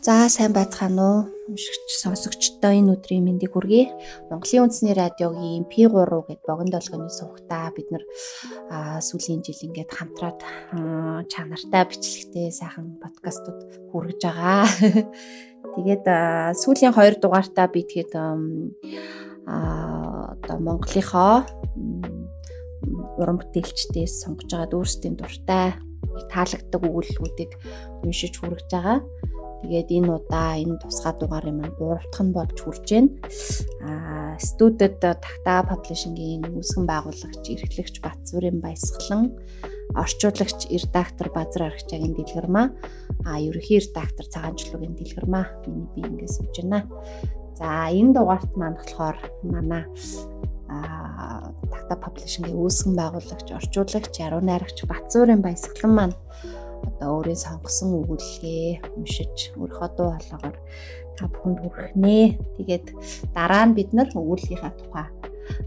За сайн байцгаана уу? Уншигч сонсогчдоо энэ өдрийн мэндийг хүргэе. Монголын үндэсний радиогийн P3 гэдэг богино долгионы сувгтаа бид нар сүүлийн жил ингээд хамтраад чанартай бичлэгтэй сайхан подкастууд хүргэж байгаа. Тэгээд сүүлийн 2 дугаартаа би тэгэхэд одоо Монголынхоо уран бүтээлчдээс сонгож байгаа өөрсдийн дуртай таалагддаг өгүүлбэрүүдийг уншиж хүргэж байгаа. Тэгээд энэ удаа энэ тусгай дугаарын маань 3 дахь нь болж хүрж байна. Аа студид Тагтаа паблишингийн үүсгэн байгуулагч, эрхлэгч Батзүрийн баясгалан, орчуулагч редактор Базар Аргачаагийн дэлгэрмаа, аа ерөнхий редактор Цагаанчлуугийн дэлгэрмаа миний би ингээс сууж байна. За энэ дугаарт маань болохоор манай аа Тагтаа паблишингийн үүсгэн байгуулагч, орчуулагч, яруу найрагч Батзүрийн баясгалан маань одоо өөрийн сонгосон өгүүлгээ уншиж өөрийнхөө дуу хоолойгоор та бүхэнд хүргэнэ. Тэгээд дараа нь бид нар өгүүлгийнхаа тухай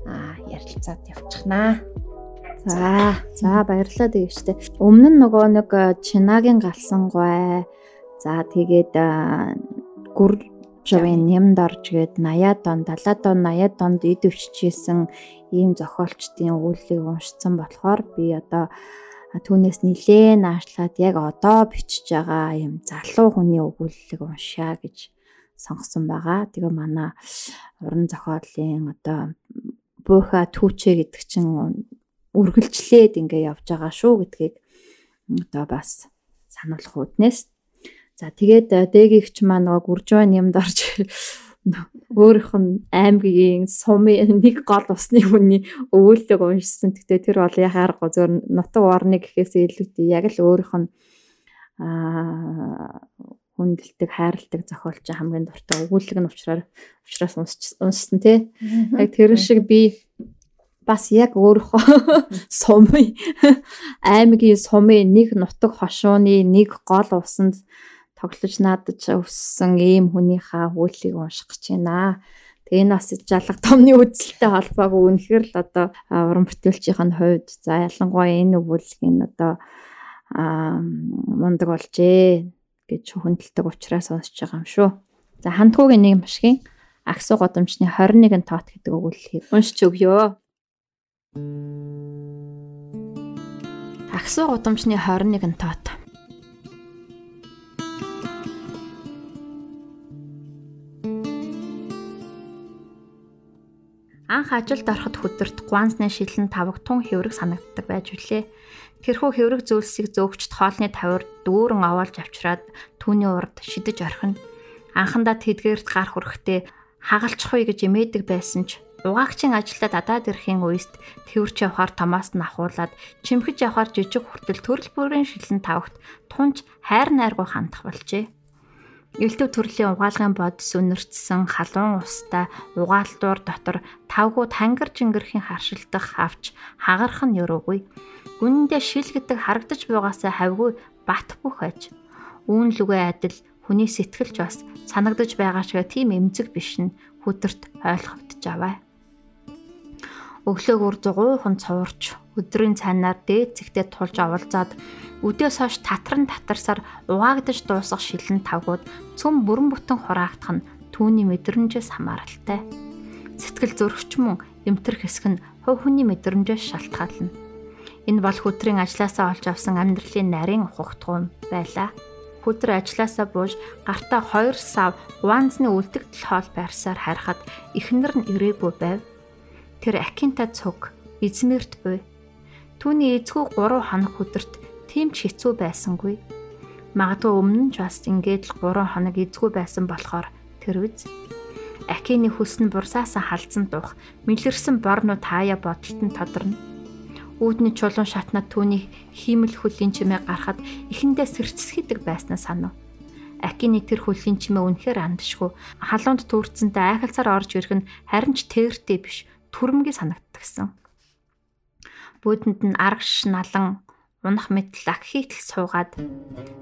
аа ярилцаад явчихнаа. За за баярлалаа тэгвчтэй. Өмнө нь нөгөө нэг Чинагийн галсан гой. За тэгээд гүр жавын нямд орж гээд 80-аад он 70-аад он 80-аад онд ид өвччихсэн ийм зохиолчдын өгүүллийг уншсан болохоор би одоо түүнээс нилээн наашлаад яг одоо бичиж байгаа юм залуу хүний өгүүлэлийг уншаа гэж сонгосон байгаа. Тэгээ манай уран зохиолын одоо буйха түүчээ гэдэг чинь үргэлжлээд ингээ явж байгаа шүү гэдгийг одоо бас сануулах үднээс. За тэгээд дээгийгч маань нөгөө гүржвэн юмд орж өөрийнх нь аймгийн сумын нэг гол усны хүний өвөөлөг уншсан. Тэгтээ тэр бол яхаарахгүй зөөр нутаг орны гэхээс илүүтэй яг л өөрийнх нь аа хүндэлдэг, хайрладаг зохиолч хамгийн дуртай өвөөлөг нь учраас учраас уншсан тий. Яг тэр шиг би бас яг өөрийнхөө сумын аймгийн сумын нэг нутаг хошууны нэг гол усанд тоглож наадаж өссөн ийм хүнийхээ хуулийг унших гэж байна. Тэгээ энэ бас жалга томны үзэлтэй холбоогүй үнэхээр л одоо уран бүтээлчийн хувьд за ялангуяа энэ өгүүлгийн одоо мундаг болжээ гэж хүндэлдэг учраас сонсож байгаа юм шүү. За хандхуугийн нэг машгийн агсуу годомчны 21 тоот гэдэг өгүүллийг уншиж өгье. Агсуу годомчны 21 тоот Анх ажилд ороход хөдөрт гуансны шилэн тавг тун хэврэг санагддаг байж үлээ. Тэрхүү хэврэг зүйлсийг зөөгчд хоолны тавир дүүрэн овоолж авчраад түүний урд шидэж орхино. Анхандаа тэдгээрт гар хүрэхдээ хагалчихгүй гэж эмээдэг байсан ч угаагчийн ажилдаа дадаад ирэхийн үест тэрвэрч явахаар томоос нь ахуулаад чимхэж явахаар жижиг хүртэл төрөл бүрийн шилэн тавгт тунж хайр найргуу хандах болжээ. Элдв төрлийн угаалгын бодис үнэрчсэн халуун устай угаалтуур дотор тавгуу тангар жингэрхийн харшилдах авч хагарах нь өрөөгүй. Үнэндээ шил гэдэг харагдаж буйгаасаа хавгүй бат бүх аж. Үүн лүгэ адил хүний сэтгэлж бас санагдаж байгаа шиг тийм эмзэг биш нь хөдөрт ойлгогдож аваа. Өглөөгөр зугуухан цуурч өдрийн цайнаар дээд зэгтээ тулж оволцоод өдөөс хойш татран татарсаар угаагдаж дуусах шилэн тавгууд цөм бүрэн бүтэн хураагдах нь түүний мэдрэмжээс хамааралтай. Сэтгэл зөрөгч мөн эмтэр хэсэг нь хувь хүний мэдрэмжээс шалтгаална. Энэ бол хөтрийн ажилласаа олж авсан амьдралын нарийн ухагтгуун байлаа. Хөдөр ажилласаа бууж гартаа 2 сав гуанзны үлдэгдэл хоол байрсаар харахад эхнэр нь ирээгүй байв Тэр Акинта цуг эзмэрт буй. Түүний эзгүй 3 хоног өдөрт тийм ч хэцүү байсангүй. Магадгүй өмнө нь ч бас ингээд л 3 хоног эзгүй байсан болохоор тэр үз. Акины хүс нь бурсаасан халдсан дух, мэлэрсэн борнууд хаяа бодолтон тодорно. Үүдний чулуун шатнаад түүний хиймэл хөлийн чимээ гарахад эхэндээ сэрцсгэдэг байснаа санав. Акины тэр хөлийн чимээ үнэхээр андшгүй. Халуунд түүрцэнтэй айхалцаар орж ирэх нь харин ч тэртэй биш, түрмгийн санагддагсан. Бүүдэнд нь аргаш налан унах мэтэл ах хийтэл суугаад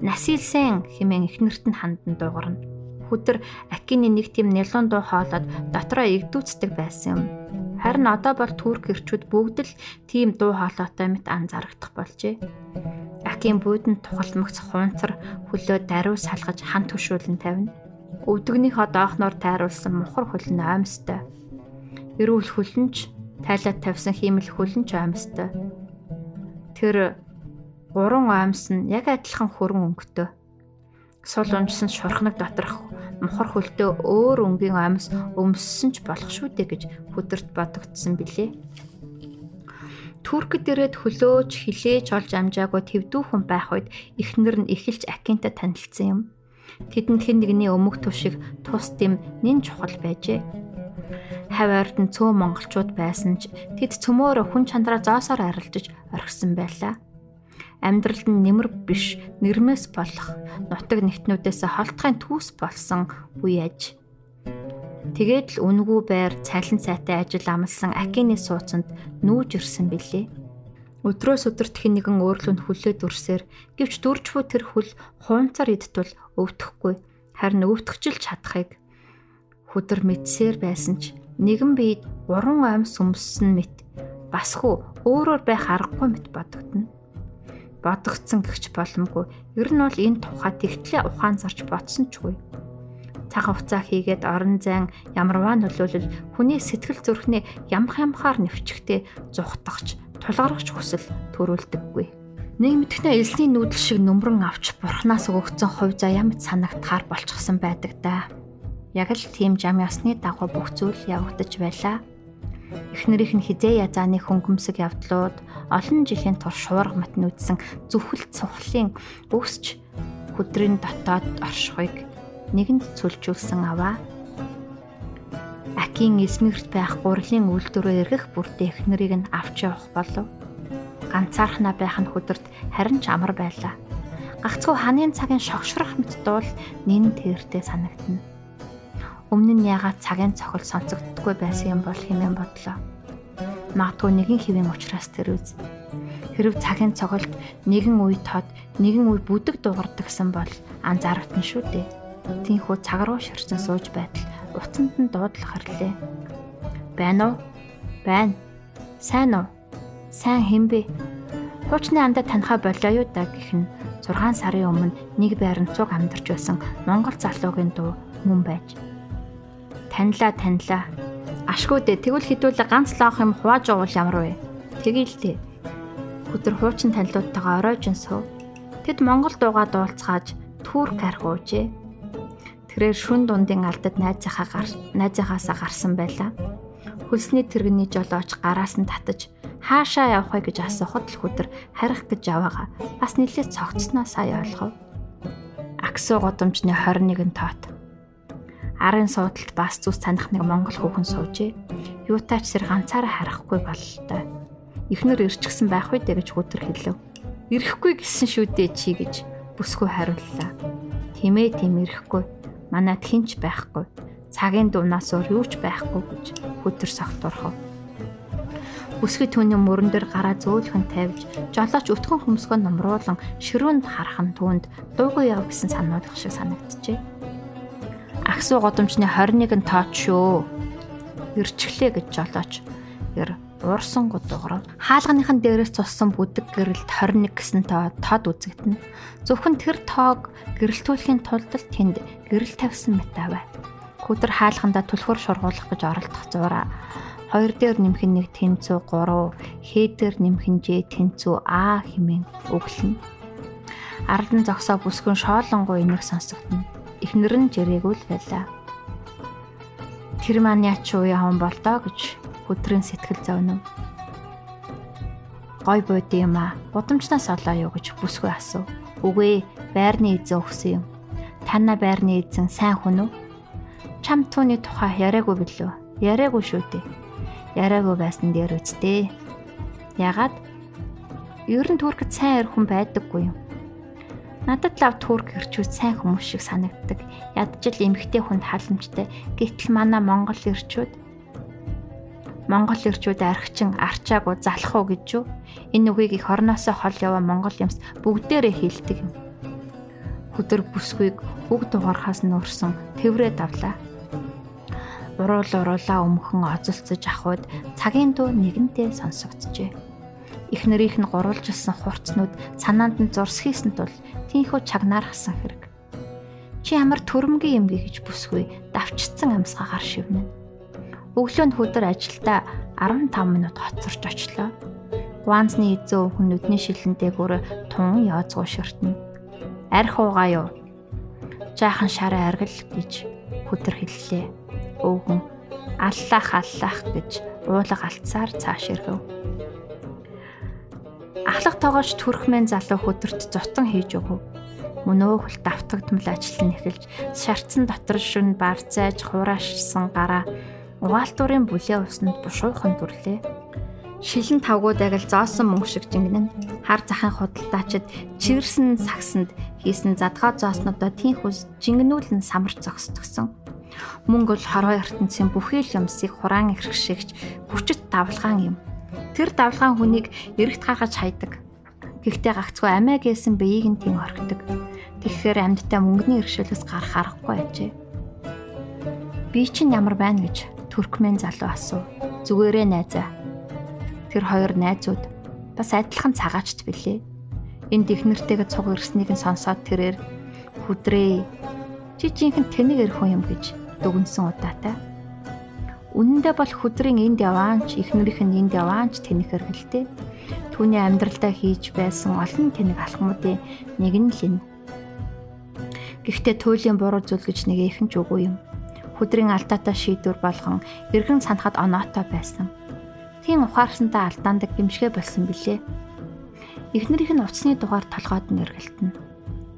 насилсэн хэмээн ихнэрт нь хандан дуугарна. Хүтэр акины нэг тийм нялуун дуу хоолоод дотроо игдүүцдэг байсан юм. Харин одоо бол турк ирчүүд бүгд л тийм дуу хоолойтой мэт анзаарагдах болжээ. Акийн буудан тухалмагц хуунцар хөлөө даруй салгаж хан төшөөлөн тавина. Өвдөгнийхөө доохноор тайруулсан мухар хөлн оймстой. Эрүүл хөлнч тайлаад тавьсан хиймэл хөлнч оймстой. Тэр гурван оймс нь яг адилхан хөрөн өнгөтэй. Сул унжсан шурхнаг доторх мухар хөлтөө өөр өнгийн оймс өмссөн ч болох шүү дээ гэж хөдөрт бодогдсон билээ. Туркд ирээд хөлөөж хилээж олж амжаагүй твдүүхэн байх үед эхнэр нь эхэлж Акинтай танилцсан юм. Тэдэнд хэн нэгний өмг тушиг тус дэм нэн чухал байжээ. Хавь ойрд нь цөөн монголчууд байсан ч тэд цөмөөрө хүн чандраа зоосоор арилжиж орхисон байлаа. Амьдралд нь нэмэр биш нэрмээс болох нутаг нэгтнүүдээс холтхын түүс болсон үе аж. Тэгээд л үнгүү байр цалин сайтай ажил амлсан Акины сууцанд нүүж ирсэн билээ. Өдрөөс өдөрт хэн нэгэн өөрлөнд хүлээд үрсээр гэвч дөржвөө тэр хүл хуунцар идтвэл өвдөхгүй харин өвтгчл чадахыг хөдөр мэдсээр байсан ч нэгэн биед уран аймс өмссөн мэт басхуу өөрөөр байх аргагүй мэт бодогдно. Бодогдсон гихч боломгүй. Ер нь бол энэ тухай тэгтлээ ухаан зарч бодсон ч үгүй цаг хугацаа хийгээд орон зайн ямарваа нөлөөлөл хүний сэтгэл зүрхнээ ямх ямхаар нэвчгтээ зүхтагч тулгарч хүсэл төрүүлдэггүй. Нэг мэдхнээ элсний нүүдэл шиг нөмрөн авч бурхнаас өгөгдсөн хувь заяа мэт санагдахаар болчихсон байдаг да. Яг л тийм жам ясны дагуу бүх зүйл явагдаж байлаа. Эхнэрийнх нь хизээ язааны хөнгөмсөг явдлууд олон жилийн турш шуурга мат нүдсэн зүхэл цухлын өсч хөдрийн дотоод оршихыг нэгэнд цүлжүүлсэн аваа. Акийн эсмэгт байх гурлын үйлдвэрөө эргэх бүртээ эхнэрийг нь авч явах болов. Ганцаархнаа байх нь хөдөрт харин ч амар байлаа. Гагцхүү ханын цагийн шогшрох мэт дуул нэн тэртэй санагдана. Өмнө нь ягаад цагийн цохол сонсогддгүй байсан юм бол хэмээн бодлоо. Магадгүй нэгэн хэвийн ухраас тэр үз. Хэрв цагийн цоголд нэгэн үе тод нэгэн үе бүдэг дуурдагсан бол анзаарахтан шүү дээ Тинхүү цаг руу ширсэн сууж байтал уцанд нь дуудлах харлээ. Байна уу? Байна. Сайн уу? Сайн хэмбэ? Хуучны андаа таньхаа болоо юу да гэх нь 6 сарын өмнө нэг байранд цуг амьдарч байсан Монгол залуугийн дуу мөн байж. Танилаа танилаа. Ашгүй дээ тэгвэл хідүүлээ ганц лоох юм хувааж уул ямар вэ? Тэгэлтэй. Өдөр хуучин танилуудтайгаа оройжин суув. Тэд Монгол дуугаа дуулцгааж түүрк арх уужээ. Тэрээр шүн дундын алдад найзынхаа гар найзынхаасаа гарсан байлаа. Хөлсний тэрэгний жолооч гараас нь татаж хаашаа явах вэ гэж асуухад л хүдэр харих гэж яваага. Бас нэлээд цогцсноо сая ойлгов. Аксуу годомчны 21 тоот. Арын суудалд бас зүс таних нэг монгол хүүхэн суужээ. Юутаач сэр ганцаараа харахгүй бололтой. Эхнэр ирчихсэн байх үү гэж хүдэр хэлв. Ирэхгүй гэсэн шүү дээ чи гэж бүсгүй хариуллаа. Тимээ тийм ирэхгүй манад хинч байхгүй. Цагийн дуунаас өөр юу ч байхгүй гэж хөтөр согтуурхав. Бүсгүй түүний мөрөн дээр гараа зөөлхөн тавьж, жолооч өтгөн хөмсгөө номруулан ширүүнд харах нь түүнд дуугүй яв гэсэн сануулгах шиг санагджээ. Агсуу годомчны 21 нь тооч шүү. Ирчихлээ гэж жолооч. Гэр уурсан гудууграв. Хаалганыхан дээрээс цуссан бүдэг гэрэлд 21 гэсэн тоо тод үзэгдэнэ. Зөвхөн тэр тоог гэрэлтүүлэхийн тулд тэнд гэрэл тавьсан мэт аваа. Хүдэр хаалгандаа түлхөр шургуулах гэж оролдох зураа. Хоёр дээр нэмэх нь нэг тэнцүү 3, хээдэр нэмэх нь Ж тэнцүү А хэмээн өглөнө. Ардан зогсоо бүсгүн шоолонгоо энийг сонсогдно. Эхнэр нь жирээгүй л байлаа. Тэр маань яч уу яван болдоо гэж өдрийн сэтгэл зовнов. Гой бод юм а. Гудамжнаас олоо юу гэж бүсгүй асуув. Үгүй байрны эзэн өгсөн юм. Танна байрны эзэн сайн хүн үү? Чам түүний тухай яриаггүй билүү? Яриаггүй шүү дээ. Яриаггүй байсан дээр үсттэй. Ягаад Ер нь Туркд сайн эр хүн байдаггүй юм. Надад лав Турк ирчүүд сайн хүмүүс шиг санагддаг. Ядчил эмгтэй хүнд халамжтай. Гэтэл манай Монгол ирчүүд Монгол ирчүүд архичин арчаагүй залах уу гэж юу? Энэ үгийг их орноосоо хол яваа Монгол юмс бүгдээрээ хэлдэг юм. Хөдөр бүсгүйг үг дугаархаас нөрсөн тэврээ давлаа. Уруул уруулаа өмхөн озолцож ахуйд цагийн дуу нэгэнтээ сонсогджээ. Их нэрийнх нь гурвалжилсан хурцнууд санаанд нь зурс хийсэн тул тийхүү чагнаар хасан хэрэг. Чи ямар төрөмгийн юм гэж бүсгүй давчцсан амсгаагаар шивнэ. Өглөөнд хөдөр ажилдаа 15 минут хоцорч очлоо. Гуанзны эзэн өвгөн нүдний шилэн дээгүүр тун яоцгоо ширтнэ. Арх уугаа юу? Жаахан шараа аргил гэж хөдөр хэллээ. Өвгөн аллах аллах гэж уулга алцсаар цааш ирэв. Ахлах тоогооч түрхмэн залуу хөдөрт зутан хийж өгөв. Мөн өөхөл давтагдмал ажил нь эхэлж шарцсан дотор шүн барцааж хураашсан гараа угаалтурын бүлээ усанд бушуухан дүрлээ. Шилэн тавгууд агил зоосон мөнгө шиг жингнэн хар захын худалдаачид чирсэн сагсанд хийсэн задгаа зооснодоо тийхүүс жингнүүлэн самарч зогсдгсон. Мөнгө бол хорой ертөнцийн бүхий л юмсыг хураан эрхшигч хүчит давлгаан юм. Тэр давлгаан хүнийг эрэгт хагаж хайдаг. Гэхдээ гагцгүй амиа гээсэн биеийг нь тийм орхидог. Тэгэхээр амьдтай мөнгөний иршүүлээс гарах аргагүй ажээ. Би чинь ямар байна гэж Түркмен залуу асуув. Зүгээрээ найзаа. Тэр хоёр найзууд бас адилхан цагаачд билээ. Энд ихнэртэйгээ цуг ирснийг нь сонсоод тэрээр хүдрээ. Чи жинхэнэ тэнэг хүн юм гэж дүгнсэн удаатай. Үнэндээ бол хүдрийн энд яваанч ихнэрийнх нь энд яваанч тэнэг хэргэлтэй. Түүний амьдралдаа хийж байсан олон тэнэг алхмуудын нэг нь л энэ. Гэхдээ туйлын буруу зүйл гэж нэг ихэнч үгүй юм хүдрийн алдаатай шийдвэр болгон эргэн санахад оноотой байсан. Тийм ухаарсантай алдаандаг гимшгэ болсон билээ. Эхнэрийнх нь уцсны дугаар толгойд нь эргэлтэн.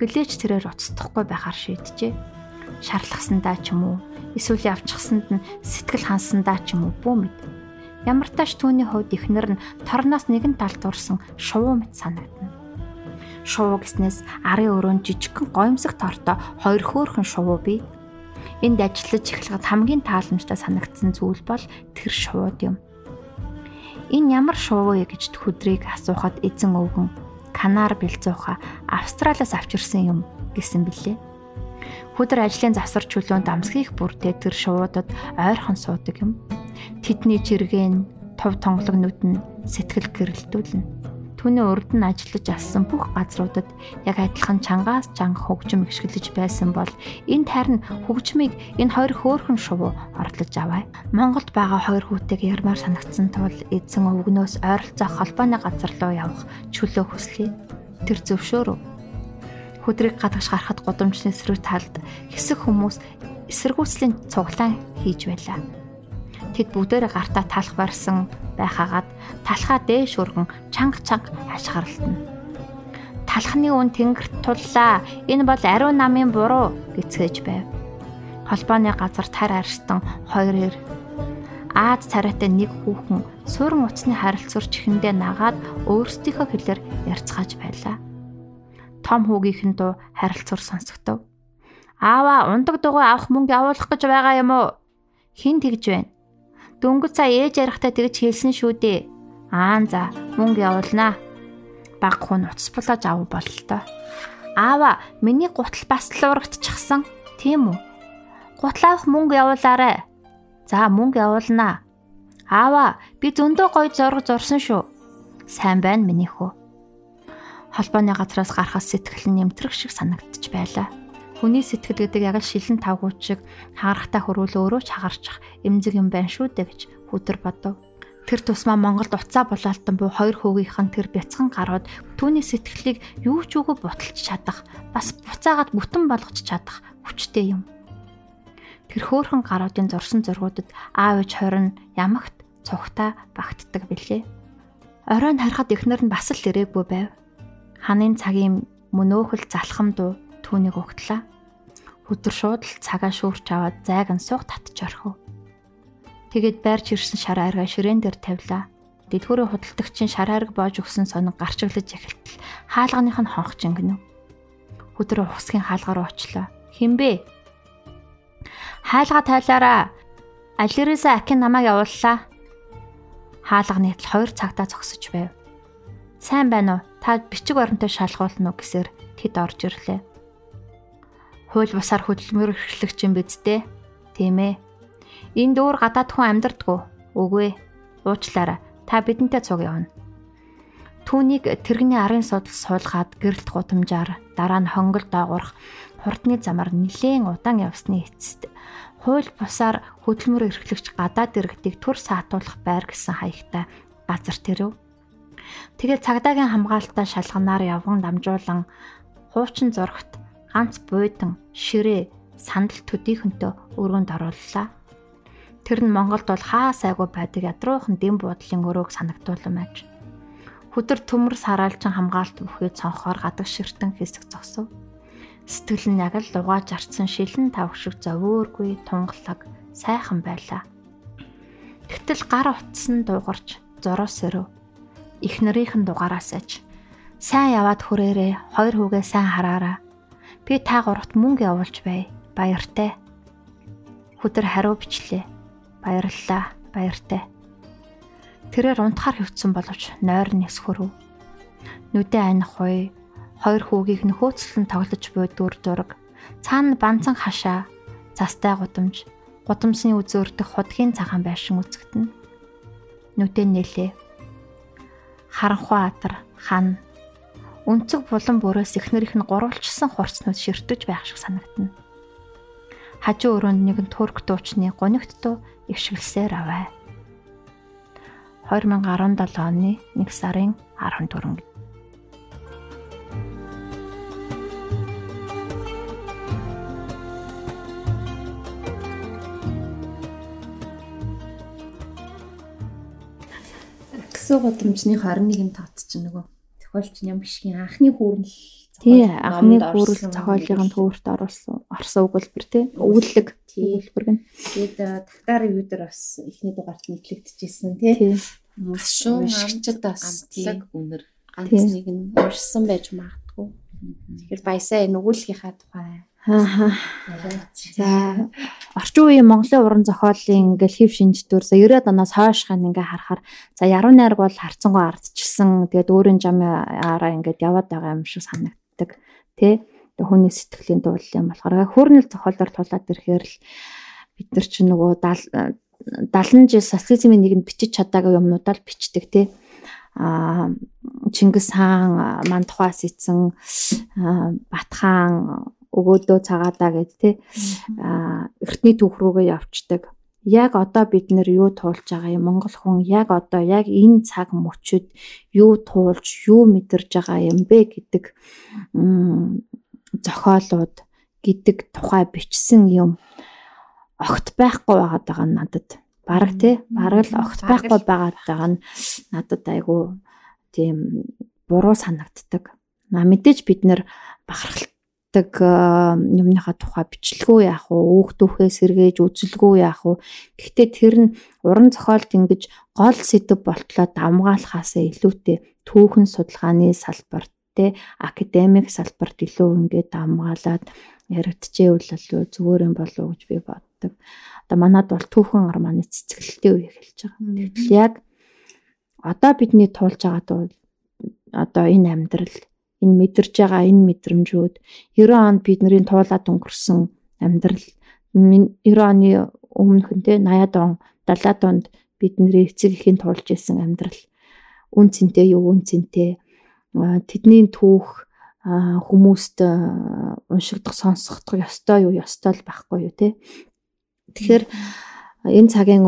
Гэлээч тэрээр уцдахгүй байхаар шийджээ. Шарлахсандаа ч юм уу, эсвэл явчихсанд нь сэтгэл хансандаа ч юм уу бүү мэд. Ямар тач түүний хувьд эхнэр нь торноос нэгэн талд дурсан шувуу мэт санагдана. Шувуу гэснээс арын өрөөнд жижигхэн гоёмсог тортой хоёр хөөрхөн шувуу бий энд ажиллаж эхлэхэд хамгийн тааламжтай санагдсан зүйл бол тэр шууд юм. Энэ ямар шувуу вэ гэж хөдрийг асуухад эзэн өвгөн канар бэлзууха Австралиас авчирсан юм гэсэн билээ. Хөдөр ажлын завсар чөлөөнд амсгийг бүрдээ тэр шуудад ойрхон суудаг юм. Тэдний жиргэн, тов тонгологнууд нь сэтгэл гэрэлтүүлнэ. Түүний урд нь ажиллаж алсан бүх газруудад яг адилхан чангаас чанга хөгжим ихшгэлж байсан бол энд харин хөгжмийг энэ хоёр хөөхөн шувуу орлож аваа. Монголд байгаа хоёр хүүтэйг ярмаар санагдсан тул эзэн өвгнөөс ойролцоо холбооны газар руу явах чөлөө хүслээ. Тэр зөвшөөрөв. Хөдрийг гадагш гарахад гудамжны эсрэг талд хэсэг хүмүүс эсэргүүцлийн цуглаан хийж байлаа Тэд бүгдээрээ гартаа талах барьсан байхаагаад талхаа дээш өргөн чанга чанга хашгиралтна. Талхны үн тэнгэрт туллаа. Энэ бол ариун намын буруу гэцгээж байв. Холбооны газар тар арстан хоёр эр Аад царайтай нэг хүүхэн суурин утасны харилцуур чихэндээ нагаад өөрсдийнхөө хэлээр ярьцгааж байлаа. Том хүүгийнхэн дуу харилцуур сонсогдов. Аава ундаг дугуй авах мөнгө явуулах гэж байгаа юм уу? Хин тэгж байна. Дөнгөж цаа ээж ярихтаа тэгж хэлсэн шүү дээ. Аа за мөнгө явуулнаа. Баг хүн уцс булааж авах бололтой. Аава миний гутал бас л урагдчихсан. Тийм үү? Гутлаах мөнгө явуулаарай. За мөнгө явуулнаа. Аава би зөндөө гоё зураг зурсан шүү. Сайн байна миний хөө. Холбооны газраас гарахаас сэтгэл нь нэмтрэх шиг санагдчих байлаа. Хүний сэтгэл гэдэг яг л шилэн тавгууч шиг хагарахтай хөрвөл өөрөө ч хагарчих эмзэг юм байна шүү дээ гэж хүтэр бодов. Тэр тусмаа Монголд уцаа булаалтан буй хоёр хүүгийнх нь тэр бяцхан гарууд түүний сэтгэлийг юу ч үгүй буталж чадах, бас буцаагаад бүтэн болгож чадах хүчтэй юм. Тэр хөөхөн гаруудын зурсан зургуудад аав ээж хорин ямагт цугтаа багтдаг билээ. Оройн харахад эхнэр нь бас л ирээгүй байв. Ханын цагийн мөнөөхөл залхам дуу түүнийг угтлаа. Өдөр шууд л цагаа шүүрч аваад зайг нь суух татж орхив. Тэгээд байрч ирсэн шар аргаа ширээн дээр тавилаа. дэлгүүрийн худалдагчийн шараарг боож өгсөн сонин гарч өглөж эхэлтэл хаалганых нь хонх жингэнэ. Хүдрэ ухсгийн хаалгаар очлоо. Хинбэ? Хаалга тайлаараа. Алирээсээ Акин намайг явууллаа. Хаалга нийтл 2 цагтаа зогсож байв. Сайн байна уу? Та бичиг баримтаа шалгуулна уу гэсээр тэд орж ирлээ. Хууль бусаар хөдөлмөр эрхлэгч юм биз дээ. Тийм ээ. Энд өөр гадаад хүн амьдрдгүү. Үгүй ээ. Уучлаарай. Та бидэнтэй цуг явна. Түүнийг тэрэгний арын судал суулгаад гэрэлт гутамжаар дараа нь хонгол доогоорох хурдны замаар нилээн удаан явсны эцэст хууль бусаар хөдөлмөр эрхлэгч гадаад иргэдийг төр саатуулах байр гэсэн хаягтай газар тэрв. Тэгээд цагдаагийн хамгаалтаа шалганаар явган дамжуулан хуучин зурагт ганц буйдан ширээ сандал төдийхөнтөө өрөөнд орууллаа. Тэр нь Монголд бол хаа сайгүй байдаг ядруухан дэм буудлын өрөөг санагдуулсан байж. Хөдөр төмөр сараалжин хамгаалт бүхий цонхоор гадаг ширтэн хэсэг зогсов. Сэтгэл нь яг л угааж арцсан шилэн тавх шиг зовөөргүй тунгалаг сайхан байлаа. Тэгтэл гар утсан дуугарч зороос өрөө. Их нарийнхэн дугаараас аж. Сайн яваад хүрээрээ хоёр хүүгээ сайн хараараа. Би та гуравт мөнгө явуулж бай. Баяртай. Хүдэр хариу бичлээ. Баярлалаа. Баяртай. Тэрээр унтахаар хөвцсөн боловч нойр нэсхөрөв. Нүдэ аних хуй хоёр хүүгийг нөхөөцлөн тоглож буй дүр зураг цаана банцан хашаа застай гудамж гудамсны үзөөрдөх худгийн цагаан байшин үзэгдэнэ. Нүдэн нэлээ. Харанхуй атар хан өнцөг булан бүрээс ихнэрийнх нь гурвалжсан хурцнууд ширтэж байх шиг санагдана. Хажуу өрөөнд нэгэн турк дуучны гонигт дуу ишгэлсээр аваа. 2017 оны 1 сарын 14 Тэгсэн гудамжны 21-ийн тат чинь нөгөө тохиолч ням бишгийн анхны хүүрнэл Тий, анхны хүүрэл зохиолын төвөрт оруулсан орсон өгүүлбэр тий. Өгүүлэг өгүүлбэр гэн. Тэгээд тактар юу дээр бас ихний дугаарт нийтлэгдэжсэн тий. Шуун уншигчд бас тэг үнэр ганц нэг нь уншсан байж магадгүй. Тэгэхээр баясаа энэ өгүүлгийнхаа тухай. За орчин үеийн Монголын уран зохиолын ингээл хэв шинжтүүр за 90-аад оноос хойшхан ингээ харахаар за яруу найраг бол харцангуй ардчилсан. Тэгээд өөрийн жамаараа ингээд яваад байгаа юм шиг санагддаг тий хүний сэтгэлийн дуул юм болохоор. Хөрнөл зохиолоор тулаад ирэхээр л бид нар ч нөгөө 70 жил социализмын нэгэнд бичиж чадаагүй юмнуудаа л бичдэг тий а Чингис хаан ман тухаас ицэн Батхан өгөөдөө цагаадаа гэд те а эртний түүх рүүгээ явцдаг. Яг одоо бид нэр юу туулж байгаа юм? Монгол хүн яг одоо яг энэ цаг мөчөд юу туулж юу мэдэрж байгаа юм бэ гэдэг зохиолууд гэдэг тухай бичсэн юм огт байхгүй байгаад байгаа надад. Бараг тий бараг л огт байхгүй байгаад байгаа нь надад айгу тийм буруу санагддаг. На мэдээж бид нэр бахархал гэдэг юмныхаа тухай бичлэггүй яах вэ? Өөхтөөхөө сэргээж үзэлгүй яах вэ? Гэхдээ тэр нь уран зохиолд ингэж гол сэдв болтлоо давмгаалахаас илүүтэй түүхэн судалгааны салбарт те академик салбарт илүү ингээд давмгаалаад яригдчихэвэл зүгээр юм болов уу гэж би боддог. Одоо манад бол түүхэн ар маань цэцгэлтэй үе эхэлж байгаа. Тэгтэл яг одоо бидний туулж байгаад бол одоо энэ амьдрал энэ мэдэрж байгаа энэ мэдрэмжүүд. 90 онд бидний туулаад өнгөрсөн амьдрал. 90 оны өмнөхөн те 80-ад он 70-ад онд бидний эцэг ихийн туулж исэн амьдрал. Үн цэнтэй юу үн цэнтэй? Тэдний түүх хүмүүст уншигдах сонсгох ёстой юу ёстой л байхгүй юу те? Тэгэхээр энэ цагийн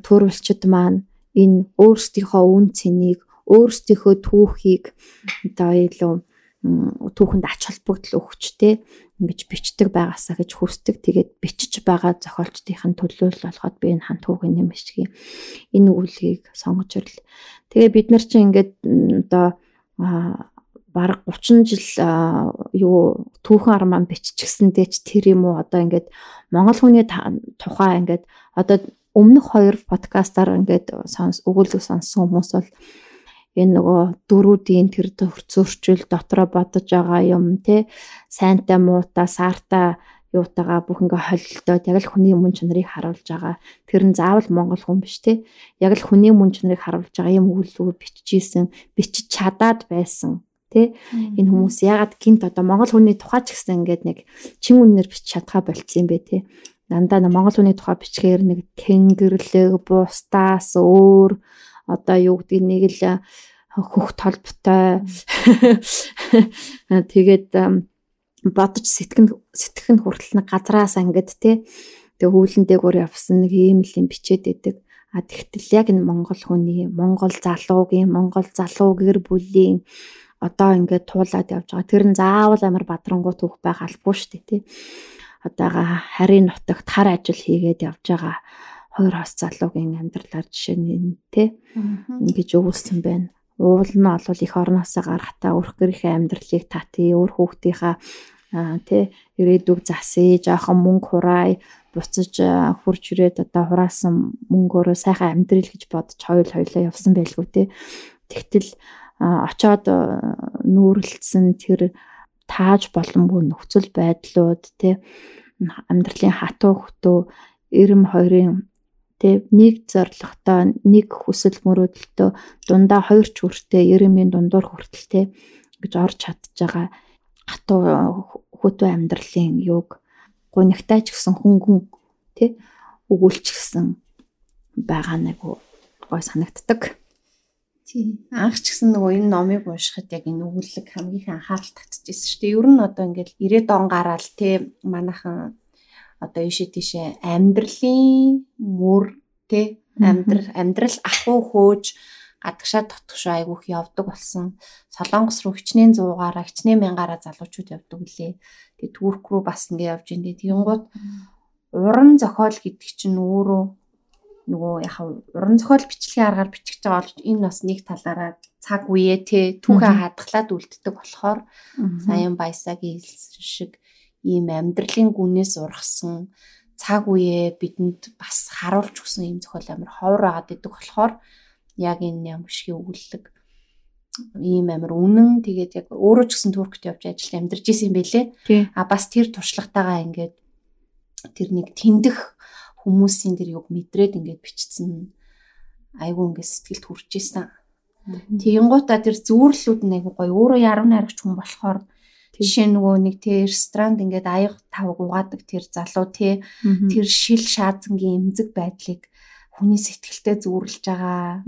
төрөлчд маань энэ өөрсдийнхөө үн цэнийг өөрсдийнхөө түүхийг одоо илүү түүхэнд ач холбогдол өгч те ингэж бичдэг байгаасаа гэж хүсдэг. Тэгээд бичиж байгаа зохиолчдын төлөөлөл болгоод би энэ хамт хүүгийн юм бичгийн энэ үлгийг сонгож ирл. Тэгээ бид нар чинь ингээд одоо бараг 30 жил юу түүхэн арман биччихсэндээ ч тэр юм уу одоо ингээд монгол хүний тухай ингээд одоо өмнөх хоёр подкастаар ингээд сонс өгүүлэг сонссон хүмүүс бол энэ нөгөө дөрүүдийн тэр зөрчил дотроо бодож байгаа юм те сайнтай муутай саартай юутагаа бүх ингээ холилдоод яг л хүний мөн чанарыг харуулж байгаа. Тэр нь заавал монгол хүн биш те. Яг л хүний мөн чанарыг харуулж байгаа юм өгүүлбэр биччихсэн, бичиж чадаад байсан. Тэ энэ хүмүүс ягаад гинт одоо монгол хүний тухай ч гэсэн ингээд нэг чин үнээр бич чадхаа болцсон юм бэ те. Дандаа монгол хүний тухай бичгээр нэг тэнгэрлэг, бустаас өөр одоо юу гэдэг нэг л хөх толботой. Тэгээд бодож сэтгэн сэтгэн хүртэл нэг газраас ангид те тэг хөвлөн дээгүүр явсан нэг ийм л юм бичээд идэг а тэгтэл яг энэ монгол хүний монгол залуугийн монгол залуу гэр бүлийн одоо ингээд туулаад явж байгаа. Тэр нь заавал амар бадрангуй түүх байх албагүй шүү дээ тий одоога харийн нутагт хар ажил хийгээд явж байгаа хоёр хос залуугийн амьдралаар жишээ нь тий ингэж өгүүлсэн байна. Уул нь олвол их орноосоо гарахтаа өрх гэрийнхээ амьдралыг татъя өөр хүүхдийнхаа тий ирээдүг засъя жоохон мөнгө хураая буцаж хурж ирээд одоо хураасан мөнгөөрөө сайхан амьдрал гэж бодож хоёул хоёлаа явсан байлгүй тий тэгтэл очоод нүүрэлцсэн тэр тааж боломгүй нөхцөл байдлууд тий амьдралын хатуу хөтөө эрэм хоёрын Тэ нэг зоригтой нэг хүсэл мөрөөдөлтөө дундаа хоёр ч хүртээ 90-ийн дундуур хүртэлтэй гэж орж чадж байгаа хатуу хөтөө амьдралын юг гунигтай ч гэсэн хөнгөн тэ өгүүлчихсэн байгаа нэг гой санагддаг. Тийм. Анх ч гэсэн нөгөө энэ номыг уншихад яг энэ өгүүлэг хамгийн их анхаарал татчихсан шүү дээ. Ер нь одоо ингээл 90 он гараал те манайхан одоо ийшээ тийшээ амьдралын мөр тэ амьдрал амьдрал ахуй хөөж гадагшаа дотгошоо айгүйх явдаг болсон. Солонгос руу хичнээн 100-аараа хичнээн мянгаараа залуучууд явдаг үлээ. Тэгээ Турк руу бас ингэ явж индээ. Тэгэнгუთ уран зохиол гэдэг чинь өөрөө нөгөө яхаа уран зохиол бичлэгийн аргаар бичих байгаа бол энэ бас нэг талаараа цаг үе те түүхээ хадгалаад үлддэг болохоор Саян Баясагийн шиг ийм амьдралын гүнээс ургасан цаг үеэ бидэнд бас харуулж өгсөн ийм зохиол амир ховор агаад идэг болохоор яг энэ юм шиг өгүүлэг ийм амир үнэн. Тэгээд яг өөрөө ч гэсэн туркт явж ажиллаж амьдарч исэн юм бэлээ. А бас тэр туршлагатайгаа ингээд тэр нэг тэндэх хүмүүсийн тэр юг мэдрээд ингээд бичсэн. Айгүй ингээд сэтгэлд хүрч исэн. Тэгэнгуутаа тэр зүүрлүүд айгүй гоё. Өөрөө яруу найрагч хүн болохоор Жишээ нөгөө нэг тий ресторанд ингээд аяг тавг угаадаг тэр залуу тий тэр шил шаазангийн эмзэг байдлыг хүний сэтгэлтэй зүүрлж байгаа.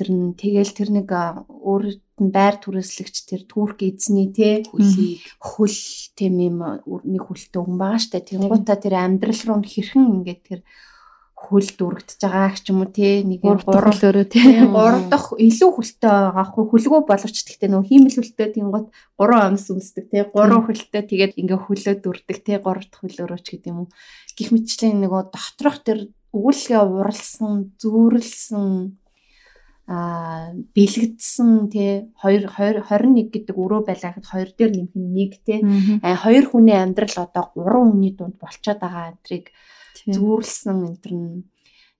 Тэр нь тэгэл тэр нэг өөрөд нь байр түрээслэгч тэр турк эзний тий хөлийг хөл тийм юм нэг хөлтөө хүн байгаа штэ. Тэнгуутаа тэр амьдрал руу хэрхэн ингээд тэр хөл дүрэгдэж байгаа ч юм уу те? Нэг гурав өөрөө те? Гурав дахь илүү хөлтэй байгаа хгүй хөлгөө боловч гэхдээ нөгөө хиймэл хөлтэй тэнгот гурван амс үсдэг те? Гурван хөлтэй тэгээд ингээ хөлөө дүрдэг те? Гурав дахь хөлөөрөө ч гэдэг юм уу. Гих мэтчлэн нөгөө доторх тэр өгүүлгээ уралсан зүүрлсэн а бэлэгдсэн тий 2 21 гэдэг өрөө байлаа гэхэд 2 дээр нэмэх нь 1 тий а 2 хүний амьдрал одоо 3 хүний дунд болчиход байгаа антрыг зүүрлсэн энэ төр нь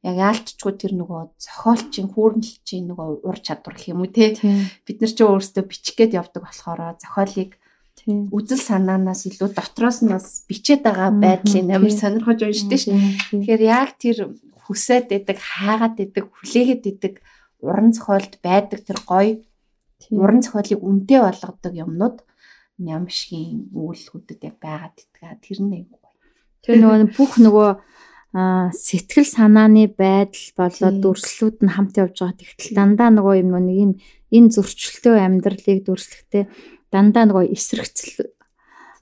яг яалтчгүй тэр нөгөө зохиолчийн хүүрнэлчийн нөгөө ур чадвар гэх юм уу те? Бид нар ч өөрсдөө бичих гээд явдаг болохоор зохиолыг үзэл санаанаас илүү дотроос нь бас бичээд байгаа байдлын амар сонирхож уншдаг ш. Тэгэхээр яг тэр хүсээд байдаг, хаагаад байдаг, хүлээгээд байдаг уран зохиолд байдаг тэр гоё уран зохиолыг үнэтэй болгодог юмнууд нямшгийн үйлхүүдэд яг байгаад идэх. Тэр нь Тэр нөгөө бүх нөгөө сэтгэл санааны байдал болоод дүрслүүд нь хамт явж байгаа. Тэгтэл дандаа нөгөө юм нэг юм энэ зөрчилтэй амьдралыг дүрслэхдээ дандаа нөгөө эсрэгцэл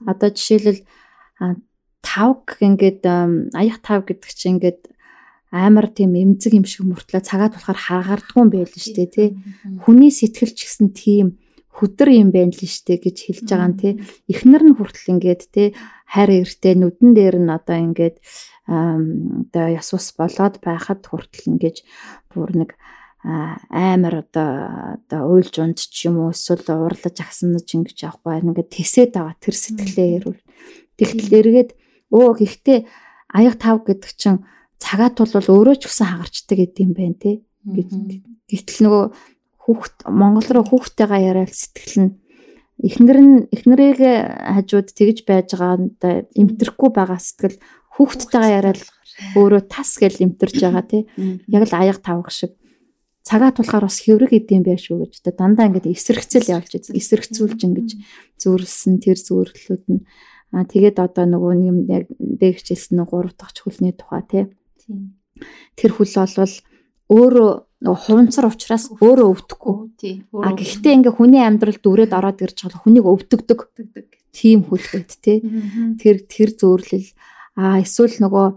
одоо жишээлбэл тавг ингээд аяг тав гэдэг чинь ингээд амар тийм эмзэг юм шиг мөртлөө цагаад болохоор харгардгүй юм байл шүү дээ тий. Хүний сэтгэл ч гэсэн тийм хөдөр юм байна л штэ гэж хэлж байгаа нь тий. Эхнэр нь хүртэл ингээд тий хайр эртээ нүдэн дээр нь одоо ингээд одоо яс ус болоод байхад хүртэл ингэж бүр нэг амар одоо одоо уйлж унд ч юм уу эсвэл уурлаж агснаж ингэж явахгүй ингээд тэсээд байгаа тэр сэтгэлээ ярил. Тэгтэл эргээд өө гэхдээ аяг тав гэдэг чинь цагаат бол өөрөө ч гэсэн хагарчдаг гэдэм байх тий. Гэтэл нөгөө хүүхд Монгол руу хүүхдтэйгээ яриад сэтгэл нь эхнэр нь эхнэрийг хажууд тэгж байж байгаа эмтрэхгүй байгаа сэтгэл хүүхдтэйгээ яриад өөрөө тас гэж эмтэрж байгаа тий. Яг л аяга тавх шиг. Цагаат болохоор бас хэврэг идэм байх шүү гэж. Дандаа ингээд эсрэгцэл явж эсрэгцүүлж ингэж зөөрлсөн тэр зөөрлүүд нь. Аа тэгээд одоо нөгөө юм яг дээгчилсэн нэг 3 дахь хүлний тухай тий. Тэр хүл болвол өөрөө нөгөө хуванцар учраас өөрөө өвдөхгүй. Тий. А гэхдээ ингээ хүний амьдрал дүрээд ороод ирж байгаа хүнийг өвдөгдөг. Тийм хүл байт тий. Тэр тэр зөөрлөл а эсвэл нөгөө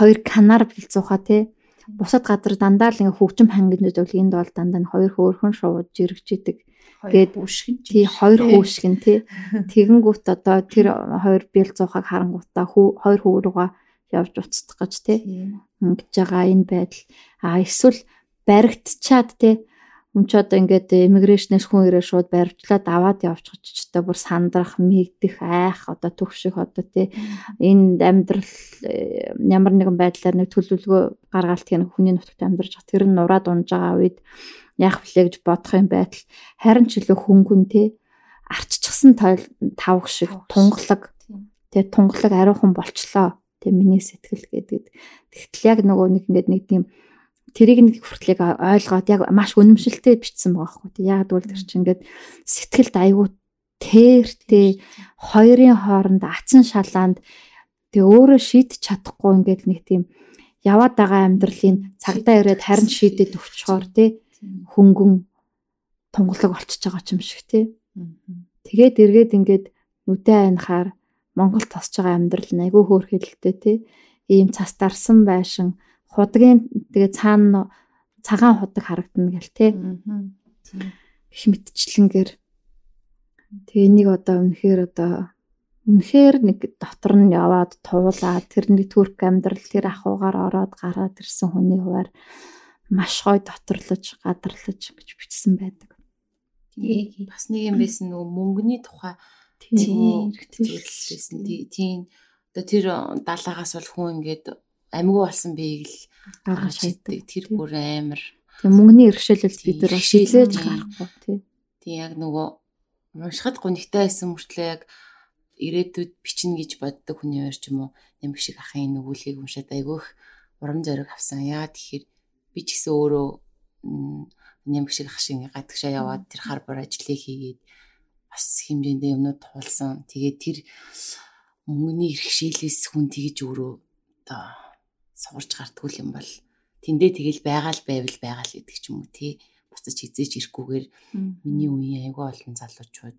хоёр канар бэлцууха тий бусад газар дандаа л ингээ хөгжим хангинууд бол энд бол дандаа нь хоёр хөөрхөн шууд жирэгж идэг. Тэгээд үүшгэн тий хоёр хүүшгэн тий. Тэгэнгүүт одоо тэр хоёр бэл зуухаг харангуутаа хоёр руугаа явж уцтах гэж тий. Ингэж байгаа энэ байдал. А эсвэл баригдчаад тий Хүн ч одоо ингээд иммиграшнээс хүн ирээ шууд баривчлаад аваад явчих ч одоо бүр сандрах, мэгдэх, айх одоо төвших одоо тий энэ амьдрал э, ямар нэгэн байдлаар нэг төлөвлөгөө гаргаалт тийм хүний нутагт амьдарч байгаа. Тэр нь нураад унж байгаа үед яах вүлээ гэж бодох юм байтал. Харин ч илүү хөнгөн тий арччихсан тавх шиг тунгалаг. Тий. Тунгалаг ариухан болчлоо. Тий миний сэтгэл гэдэг. Тэгтэл яг нөгөө нэг ингээд нэг тийм тэрийг нэг хүртлийг ойлгоод яг маш үнэмшилтэй бичсэн байгаа хгүй. Яг бол тэр чинь ингээд сэтгэлд айгүй тэртэй хоёрын хооронд ацсан шалаанд тэгээ өөрөө шийдэж чадахгүй ингээд нэг тийм яваад байгаа амьдралын цагдаа ирээд харин шийдэд өгчхоор тий хөнгөн тунгалаг болчихж байгаа юм шиг тий. Тэгээд эргээд ингээд нүдэ айнахаар Монгол тосч байгаа амьдрал нь айгүй хөөрхөлтэй тий. Ийм цас дарсан байшин худгийн тэгээ цаана цагаан худаг харагдана гэл те. Их мэдчлэнгээр тэгээ энийг одоо үнэхээр одоо үнэхээр нэг дотор нь яваад туулаад тэр нэг төрк амьдрал тэр ахуугаар ороод гараад ирсэн хүний хуваар маш гой доторлож гадарлаж гэж бичсэн байдаг. Тэгээ бас нэг юм байсан нөгөө мөнгөний тухай тийм хэрэгцүүлсэн тийм одоо тэр далаагаас бол хүн ингээд амигүй болсон бийг л гаргаж шийддэг. Тэр бүр амар. Тэгээ мөнгөний иргэшээлэл бид нар бас хилээж гарахгүй тий. Тий яг нөгөө уншихад гонигтай байсан мөртлөө яг ирээдүйд бичнэ гэж боддог хүний өөр ч юм уу нэмэг шиг ахын нүгүүлгийг уншаад айгүйх урам зориг авсан. Яагаад тэгэхээр би ч гэсэн өөрөө нэмэг шиг ах шиг гадагшаа яваад тэр хар бор ажлыг хийгээд бас хэмжээндээ юмнууд туулсан. Тэгээд тэр мөнгөний иргэшээлээс хүн тэгж өөрөө одоо сугарч гартгүй юм бол тэндээ тэгэл байгаал байвал байгаал гэдэг ч юм уу тий буцаж хизээж ирэхгүйгээр миний үеийн аягүй олон залуучууд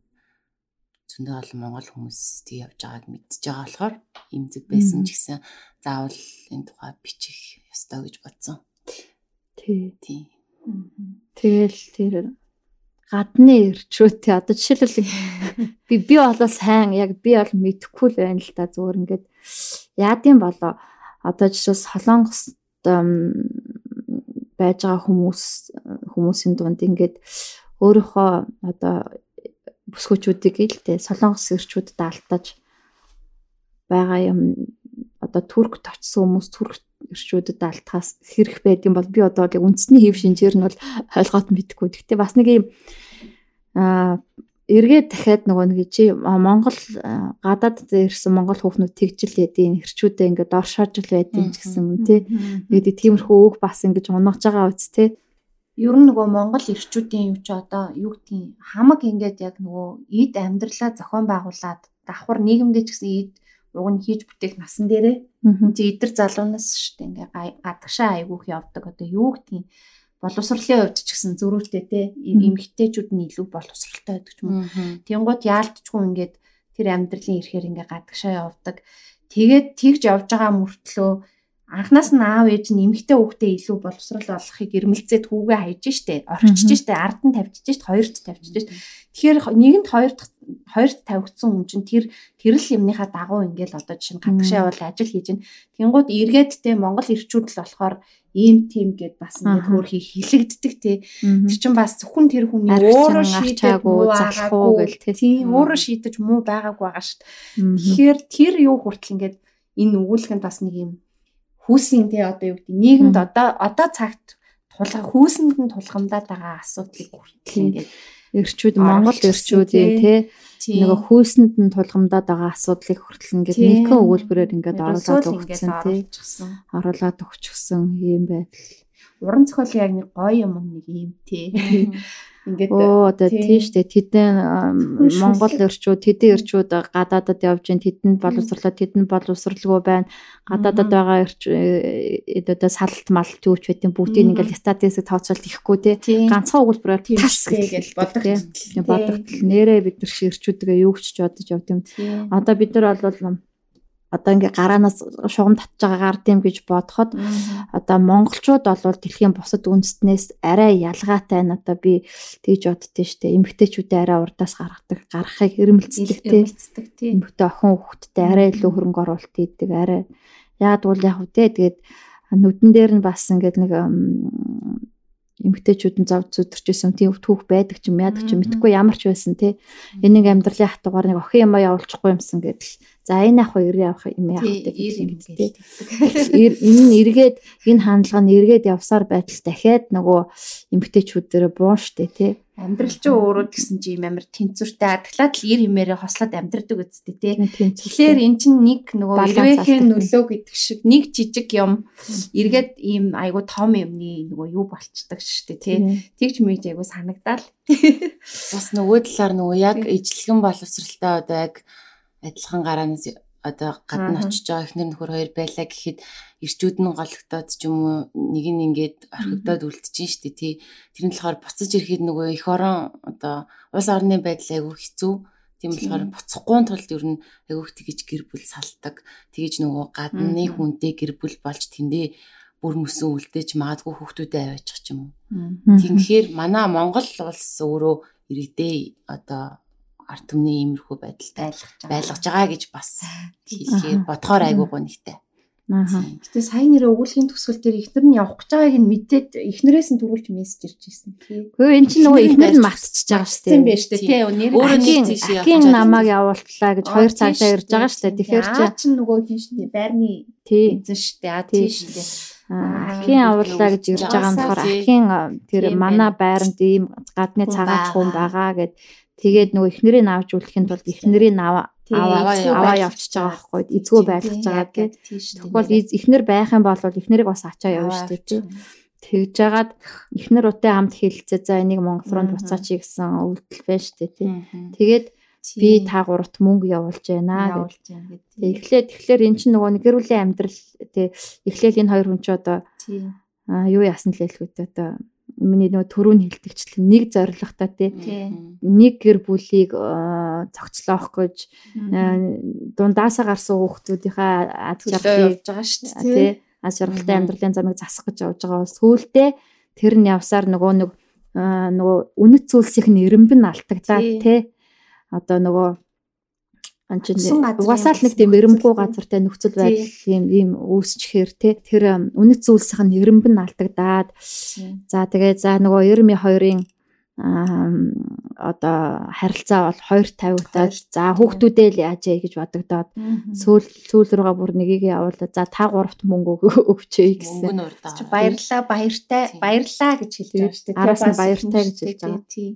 зөндөө олон монгол хүмүүс тий явж байгааг мэдж байгаа болохоор имзэг байсан ч гэсэн заавал энэ тухай бичих ёстой гэж бодсон. Тий. Тий. Тэгэл тэр гадны ирчүүд тий одоо жишээлбэл би би болоо сайн яг би бол мэдэхгүй л байна л да зүгээр ингээд. Яадын болоо? Одоо жишээ солонгос байж байгаа хүмүүс хүмүүсийн дунд ингээд өөрийнхөө одоо бүсгүүчүүдийг л дээ солонгос ирчүүдэд алтаж байгаа юм. Одоо турк точсон хүмүүс турк иршүүдэд алдхаас хэрэг байдгийн бол би одоо яг үндэсний хэв шинжээр нь бол ойлгоод мэдхгүй. Гэхдээ бас нэг юм аа эргээд дахиад нөгөө нэг чи Монгол гадаад ирсэн монгол хүүхнүүд тэгжил ядийн хэрчүүдээ ингээд доршоожл байдгийн ч гэсэн юм тий. Тэгээд тиймэрхүү өөх бас ингэж унаж байгаа үст тий. Ер нь нөгөө монгол ирчүүдийн юу ч одоо юу гэдгийг хамаг ингээд яг нөгөө эд амьдралаа зохион байгуулад давхар нийгэмдээ ч гэсэн эд уг нь хийж бүтээх насан дээрээ. Чи эдэр залуунаас шүү дээ ингээ гадагшаа айгүйх явдаг. Одоо юу гэдгийг боловсролын хувьд ч гэсэн зөрүүлтэй те. Эмэгтэйчүүд нь илүү боловсролтой байдаг ч юм уу. Тэнгууд яалтчгүй ингээд тэр амьдралын ирэхээр ингээ гадагшаа явдаг. Тэгээд тэгж явж байгаа мөртлөө анханаас нь аав ээж нь эмэгтэй хүүхдээ илүү боловсрал болохыг эрмэлзээд хүүгээ хайж штэ орчиж штэ ард нь тавьчих штэ хоёрт тавьчих штэ. Тэгэхээр нэгэнд хоёрт хоёрт тавигдсан хүн чинь тэр тэрл юмныхаа дагуу ингээл одоо жишээ нь гадагшаа явал ажил хийж гин. Тэнгууд эргээд те Монгол ирчүүд л болохоор ийм тийм гэд бас ингээд хөөрхий хилэгддэг те. Тэр чинь бас зөвхөн тэр хүний өөрөө шийдэж муу залахгүй гэл те. Өөрөө шийдэж муу байгаагүй байгаа штэ. Тэгэхээр тэр юу хүртэл ингээд энэ өгүүлэхэнд бас нэг юм хүүсийн тий одоо юу гэдэг нийгэмд одоо одоо цагт тулга хүүсэнд нь тулгамдаад байгаа асуудлыг хүртэл ингээд эрчүүд Монгол эрчүүд тий. нөгөө хүйсэнд нь тулгамдаад байгаа асуудлыг хүртэл ингээд нэгэн өгүүлбэрээр ингээд оруулаад өгсөн тий. оруулаад өгчихсөн юм байдал уран зохиолын яг нэг гоё юм нэг юм тий Ингээд оо одоо тийш үү тэдэн Монгол эрчүүд тэдэн эрчүүд гадаадад явж гин тэдэнд боловсрлоо тэдэнд боловсралгүй байна. Гадаадад байгаа эрч э, одоо салт малт юу ч байдیں۔ бүгдийг ингээд статистик тооцоолт ихгүй те. Ганцхан өгүүлбэрээр тас гэж бодогдтол. Бодогдтол нэрээ бид нар ширчүүдгээ юу ч бодож явд юм. Одоо бид нар бол одоо ингээ гараанаас шугам татж байгаа гард юм гэж бодоход одоо монголчууд бол дэлхийн бусад үндэстнээс арай ялгаатай нь одоо би тэгж боддөө штэ. Эмгтээчүүдээ арай урдаас гаргадаг гарахыг хэрэмэлцдэг тий. Эмгтээ охин хүүхэдтэй арай илүү хөрөнгө оруулалт хийдэг арай. Яад бол яг үү тэгээд нүдэн дээр нь бас ингээд нэг эмгтээчүүд нь зов зүдэрчсэн тийм түүх байдаг ч юм яадаг ч мэдхгүй ямар ч байсан тий энийг амьдралын хатуугаар нэг охин юм явуулчихгүй юмсан гэдэл За энэ ах хоёр явах юм яах гэдэг тийм. Энэ нь эргээд энэ хандлага нь эргээд явсаар байтал дахиад нөгөө эмгтээчүүд дээр буун штэ тий. Амьдрал чинь өөрөө гэсэн чи юм амар тэнцвэртэй адглаад л ир хэмээрээ хослоод амьдрдаг үсттэй тий. Тэгэхээр эн чинь нэг нөгөө ирвэхийн нөлөө гэдэг шиг нэг жижиг юм эргээд ийм айгу том юмны нөгөө юу болчдаг штэ тий. Тэгж мэж айгу санагдаал. Бас нөгөө талаар нөгөө яг ижлэгэн боловсралтай одоо яг адилхан гараанаас одоо гадна очиж байгаа ихнэр нөхөр хоёр байлаа гэхэд ирчүүд нь гологдоод ч юм уу нэг нь ингээд орхигдоод үлдчихэж штэ тий. Тэр нь болохоор буцаж ирэхэд нөгөө эх орон одоо улс орны байдал айгүй хэцүү. Тийм болохоор буцахгүй тулд ер нь айгүйх тэгэж гэр бүл салдаг. Тэгэж нөгөө гадны хүнтэй гэр бүл болж тэндээ бүр мөсөн үлдээж магадгүй хүүхдүүдэд аваачих ч юм уу. Тэгэхээр манай Монгол улс өөрөө иргэдээ одоо арт түмний иймэрхүү байдалтай байлгаж байгаа гэж бас хэлхээ бодхоор айгүй гонхтой. Аа. Гэтэ сайн нэрээ өгүүлгийн төгсгөл дээр ихнэр нь явах гэж байгааг нь мэдээд ихнэрээс нь төрүүлж мессеж ирж ирсэн. Гэхдээ эн чинь нөгөө ихнэр нь мартчихж байгаа шүү дээ. Тийм байж тээ тий. Өөрөө нэг тийш явах. Хин намайг явуултлаа гэж 2 цагтаа ирж байгаа шүү дээ. Тэгэхээр чи нөгөө хин шүү дээ. Байрны эзэн шүү дээ. А тий шүү дээ. Ахын авуулаа гэж ирж байгаа юм болохоор ахын тэр манай байранд ийм гадны цагаан хүн байгаа гэд Тэгээд нөгөө эхнэрийг авч үлдэхин тулд эхнэрийг аваа аваа явчихж байгаа байхгүй эзгөө байлгаж байгаа гэх. Тэгвэл эхнэр байх юм бол эхнэрийг бас ачаа явна шүү дээ. Тэгж жагаад эхнэр утаа хамт хэлцээ. За энийг Монгол руу буцаач гэсэн өвдөл байна шүү дээ. Тэгээд би та гуравт мөнгө явуулж байна гэдэг. Эхлээд тэгэхээр эн чинь нөгөө гэр бүлийн амьдрал тий эхлээл энэ хоёр хүн ч одоо юу яасан л хэлэхэд одоо миний нөгөө төрөв нь хилдэгчлэн нэг зоригтой тий. Нэг гэр бүлийг цогцлоох гэж дундаасаа гарсан хүүхдүүдийнхээ ад жаргалыг явж байгаа шүү дээ тий. ад жаргалтай амьдралын замыг засах гэж явж байгаа сүүлдээ тэр нь явсаар нөгөө нэг нөгөө үнэт зүйлсийнх нь эренб нь алтагдлаа тий. Одоо нөгөө угаасаа л нэг тийм эрэмгүй газартай нөхцөл байдал юм ийм үүсчихээр те тэр үнэт зүйлсийн эрэмб нь алдагдаад за тэгээ за нөгөө 92-ын одоо харилцаа бол хоёр тавигдаад за хүүхдүүдээ л яаж яа гэж бодогдоод сүүл сүүл рүүгээ бүр нэгийг явуулаад за та гуравт мөнгө өгчэй гэсэн. Баярлаа баяртай баярлаа гэж хэлж байгаа шүү дээ. Араас нь баяртай гэж хэлж байгаа. Тий.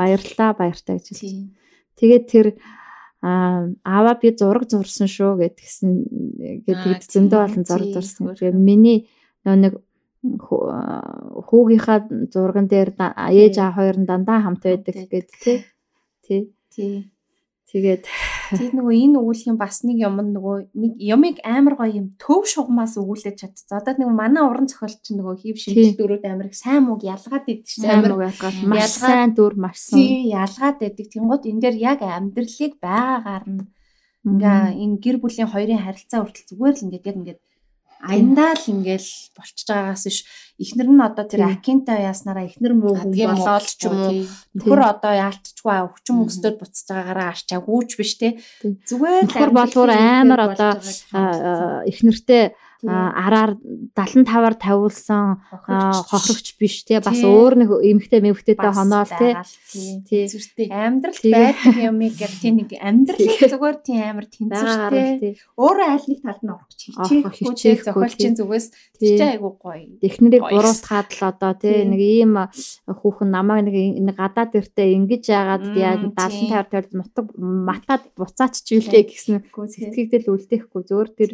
Баярлаа баяртай гэж хэлж. Тэгээд тэр аа аваа би зураг зурсан шүү гэдгсэн гэдэг зөндөө олон зураг зурсан. Тэгээ миний нэг хүүгийнхаа зурган дээр ээж аа хоёр нь дандаа хамт байдаг гэдэг тий. Тий. Тий. Тэгээд нөгөө энэ өгүүлхийн бас нэг юм нөгөө нэг ямыг амар гоё юм төв шугамаас өгүүлээд чадчихсан. Одоо нэг манай уран зохиолч нөгөө хийв шинжил дөрүүд амар их сайн мөг ялгаад идэг чинь амар үг ялгаад маш сайн дүр маш сайн. Ялгаад идэг. Тэнгууд энэ дээр яг амьдралыг байгаагаар нь ингээ энэ гэр бүлийн хоёрын харилцаа хүртэл зүгээр л ингээд яг ингээд аяндаа л ингээл болчихж байгаагаас биш. Эхнэр нь одоо тэр акинта яаснараа эхнэр муу хүн болоод ч юм уу нөхөр одоо яалтчгүй өвчин өстөд буцаж байгаагаараа арчаагүй ч биш те зүгээр нөхөр болвол амар одоо эхнэртэй араар 75-аар тавиулсан хохрогч биш тий бас Тий. өөр нэг эмхтэй мэмхтэйтэй Бас хоноол тий л, тий. тий. Амьдрал байдаг юмыг яг тийм нэг амьдрал зүгээр тийм амар тэнцвэртэй. тий Өөрөө аль нэг талд нь орох хичээх хичээхгүй, зохиолчийн тий. зүгээс тий айгуу гоё. Эхнэрийг буруутгаад л одоо тий Тий. нэг ийм хүүхэн намайг нэг гадаад иртээ ингэж яагаад тий. 70 50 тавьд мутаг матад буцаач ч үлээ гэсэн Тий. сэтгэгдэл үлдээхгүй зөөр тэр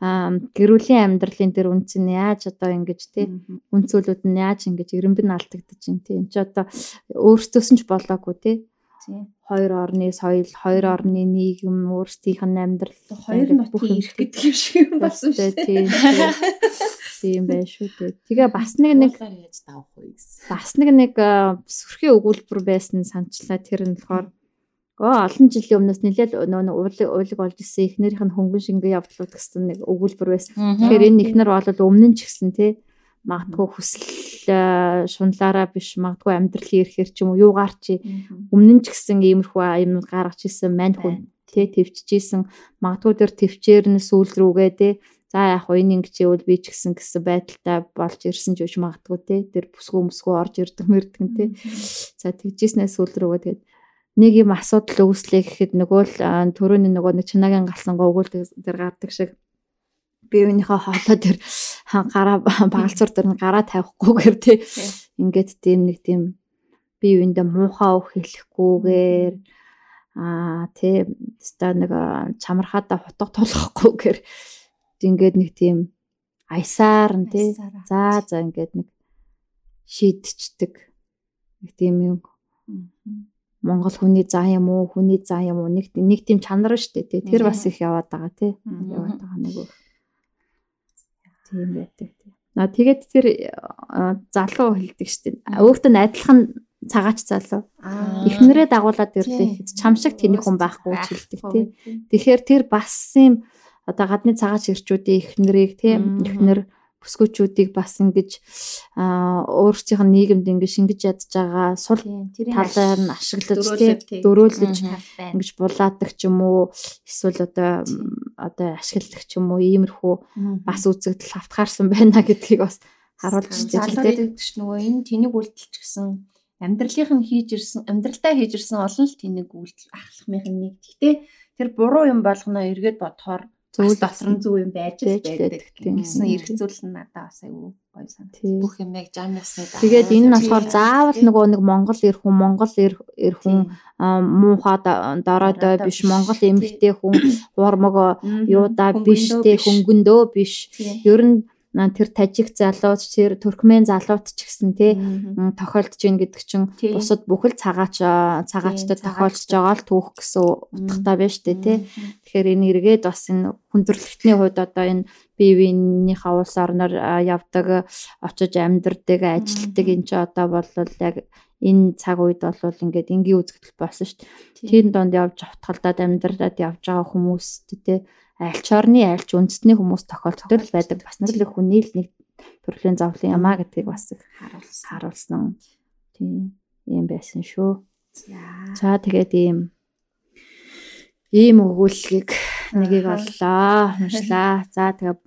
гэрүүлийн амьдралын тэр үнц нь яаж одоо ингэж тий үнцүүлүүд нь яаж ингэж эренбэн алдагдаж байна тий энэ ч одоо өөрсдөөс нь ч болоогүй тий. Хоёр орны соёл хоёр орны нийгэм өөрсдийнх нь амьдрал Хоёр нутгийн ирэх гэдэг юм шиг юм болсон шүү дээ. тий тийм байх шүү дээ. Тэгээ бас нэг нэг яаж давах вэ гэсэн. бас нэг нэг а, сүрхийн өгүүлбэр байсан санчлаа. Тэр нь болохоор оо олон жилийн өмнөөс нэлээд нөө уулыг уулыг олж исэн эхнэрийнх нь хөнгөн шингээ явдлууд гэсэн нэг өгүүлбэр байсан. Тэгэхээр энэ ихнэр бол өмнө нь ч гэсэн тий магадгүй хүсэл а, шунлаараа биш магадгүй амьдралын ирэхээр ч юм уу юугаар чи өмнө нь ч гэсэн иймэрхүү юм гаргаж исэн мань хүн тий төвчжсэн магадгүй тэр төвчээр нь сүүл рүүгээ тий за яг хоо энэ ингэж ивэл би ч гэсэн гэсэн байдалтай болж ирсэн ч үуч магадгүй тий тэр бүсгүй мөсгүй орж ирдэг мэрдэг тий за тэгжснээс сүүл рүүгээ тэгээд нэг юм асуудал үүслээ гэхэд нөгөө л а, түрүүний нөгөө нэг чинагийн галсан гогуул тэр гардаг шиг. Би өөнийхөө хоолой тэр гараа багалцуур дээр гараа тавихгүйгээр тий. Ингээд тийм нэг тийм би үндэ муухай үг хэлэхгүйгээр аа тий ста нэг чамархаада хутга тулахгүйгээр ингээд нэг тийм аясаар нь тий. За за ингээд нэг шийдчихдэг нэг тийм юм Монгол хүний заа юм уу хүний заа юм уу? Нэг нэг тийм чанар штэ тий. Тэр бас их яваад байгаа тий. Яваад байгаа нэг үг тийм байдаг тий. На тэгээд тэр залуу хэлдэг штэ. Өөртөө нь адилхан цагаач залуу. Эхнэрээ дагуулад ирлээ гэхэд чам шиг тэний хүн байхгүй ч хэлдэг тий. Тэгэхээр тэр бас юм одоо гадны цагаач ирчүүдийн эхнэрийг тий. Эхнэр бүсгүүчүүдийг бас ингэж аа өөрсдийнх нь нийгэмд ингэж шингэж ядж байгаа сул талаар нь ашиглаж байна. ингэж булаадаг ч юм уу эсвэл одоо одоо ашигладаг ч юм уу иймэрхүү бас үзэгдэл автгаарсан байна гэдгийг бас харуулж залуу дээ тий. гэдэг чинь нөгөө энэ тэнийг үйлдэлч гэсэн амьдралынх нь хийж ирсэн амьдралдаа хийж ирсэн олон л тэнийг үйлдэл ахлахмынх нь нэг. Гэхдээ тэр буруу юм болгоно эргээд бодохоор зөв дотор нь зөв юм байж байдаг гэсэн зүйл нь надад бас аюу гоё санагдав. Тий. бүх юм яг жам ясны даа. Тэгээд энэ нь болохоор заавал нөгөө нэг Монгол эр хүн Монгол эр хүн муухай да- доройдой Доройдой биш. Монгол эмэгтэй хүн уурмаг юуда Хөнгөндөө биш биш. хөнгөндөө биш ер нь тэр тажик залууч тэр туркмен залууд ч гэсэн те тохиолдож гин гэдэг чинь бусад бүхэл цагаач аа, цагаачтай тохиолдож байгаа л түүх гэсэн утгатай байна штэ те. Тэгэхээр энэ эргээд бас энэ хүндрэлтний хувьд одоо энэ бие биенийхээ улс орноор явдаг очиж амьдардаг ажилтдаг энэ ч одоо бол яг энэ цаг үед бол ингээд энгийн үзэгдэл болсон дээ. Тэр донд явж автгалдаад амьдраад явж байгаа хүмүүст те альч орны альч үндэсний хүмүүс тохиолддог байдаг. Бас нэг хүний л нэг төрлийн зовлон ямаа гэдгийг бас харуулсан. Тийм юм байсан шүү. За. Тэгээд ийм ийм өгүүлгийг нэгийг оллоо. Уншлаа. За тэгээ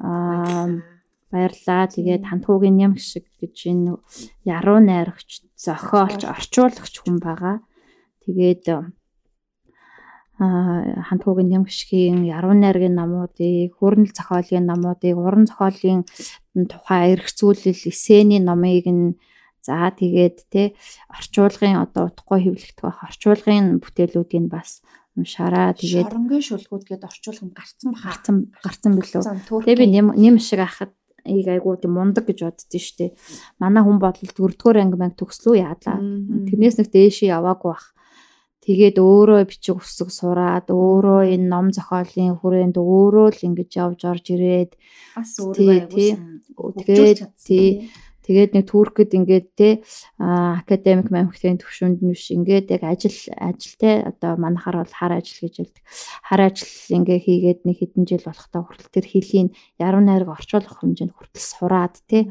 аа баярлаа. Тэгээд хантхуугийн ням шиг гэж энэ яруу найрагч, зохиолч, орчуулагч хүн байгаа. Тэгээд хантхуугийн ням гიშгийн яруу найргийн намуудыг, хөрнөл зохиолын намуудыг, уран зохиолын тухай эрх зүйлэл эсэний номыг нь за тэгээд те орчуулгын одоо утгагүй хэвлэгдэх байх орчуулгын бүтээлүүдийг бас уншаараа тэгээд шоронгийн шүлгүүд гээд орчуулганд гарцсан гарцсан гарцсан билүү. Тэгээ би нэм нэм шиг ахад ийг айгуу тийм мундаг гэж боддөө штэ. Манай хүн бодол дөрөвдүгээр анги банк төгслөө яадлаа. Тэрнээс нэг дээшээ яваагүй бах. Тэгээд өөрөө бичиг үсэг сураад өөрөө энэ ном зохиолын хүрээнд өөрөө л ингэж явж орж ирээд бас өөрөө тэгээд тэгээд нэг туркэд ингээд те академик мамхтын төвшөнд нь биш ингээд яг ажил ажилтай одоо манахаар бол хар ажил гэж хэлдэг. Хар ажил ингээ хийгээд нэг хэдэн жил болохтой хүртэл тэр хилийн яруу найраг орчуулах хэмжээнд хүртэл сураад те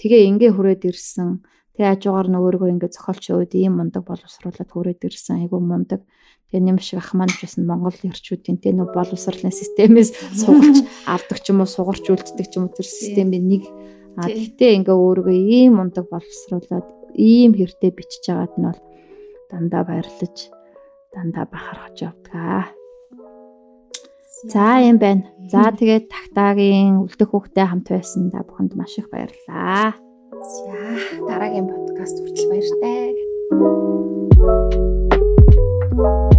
тэгээ ингээ хүрээд ирсэн. Тэгээ хажуугаар нь өөрийгөө ингээд зохиолч өөд ийм мундаг боловсруулаад хүрээд ирсэн. Айгу мундаг. Тэгээ нэм шиг ах маань бас Монгол эрчүүдийн тэ нөө боловсролын системээс сугарч авдаг ч юм уу сугарч үлддэг ч юм уу тэр системийн нэг А тэгтээ ингээ өөрийгөө ийм мундаг боловсруулад ийм хэртэй бичиж байгаад нь бол дандаа баярлаж дандаа бахархаж явдаг. За юм байна. За тэгээд тагтаагийн үлдэх хүүхдэд хамт байсан да бүхэнд маш их баярлалаа. За дараагийн подкаст хүртэл баяртай. thank you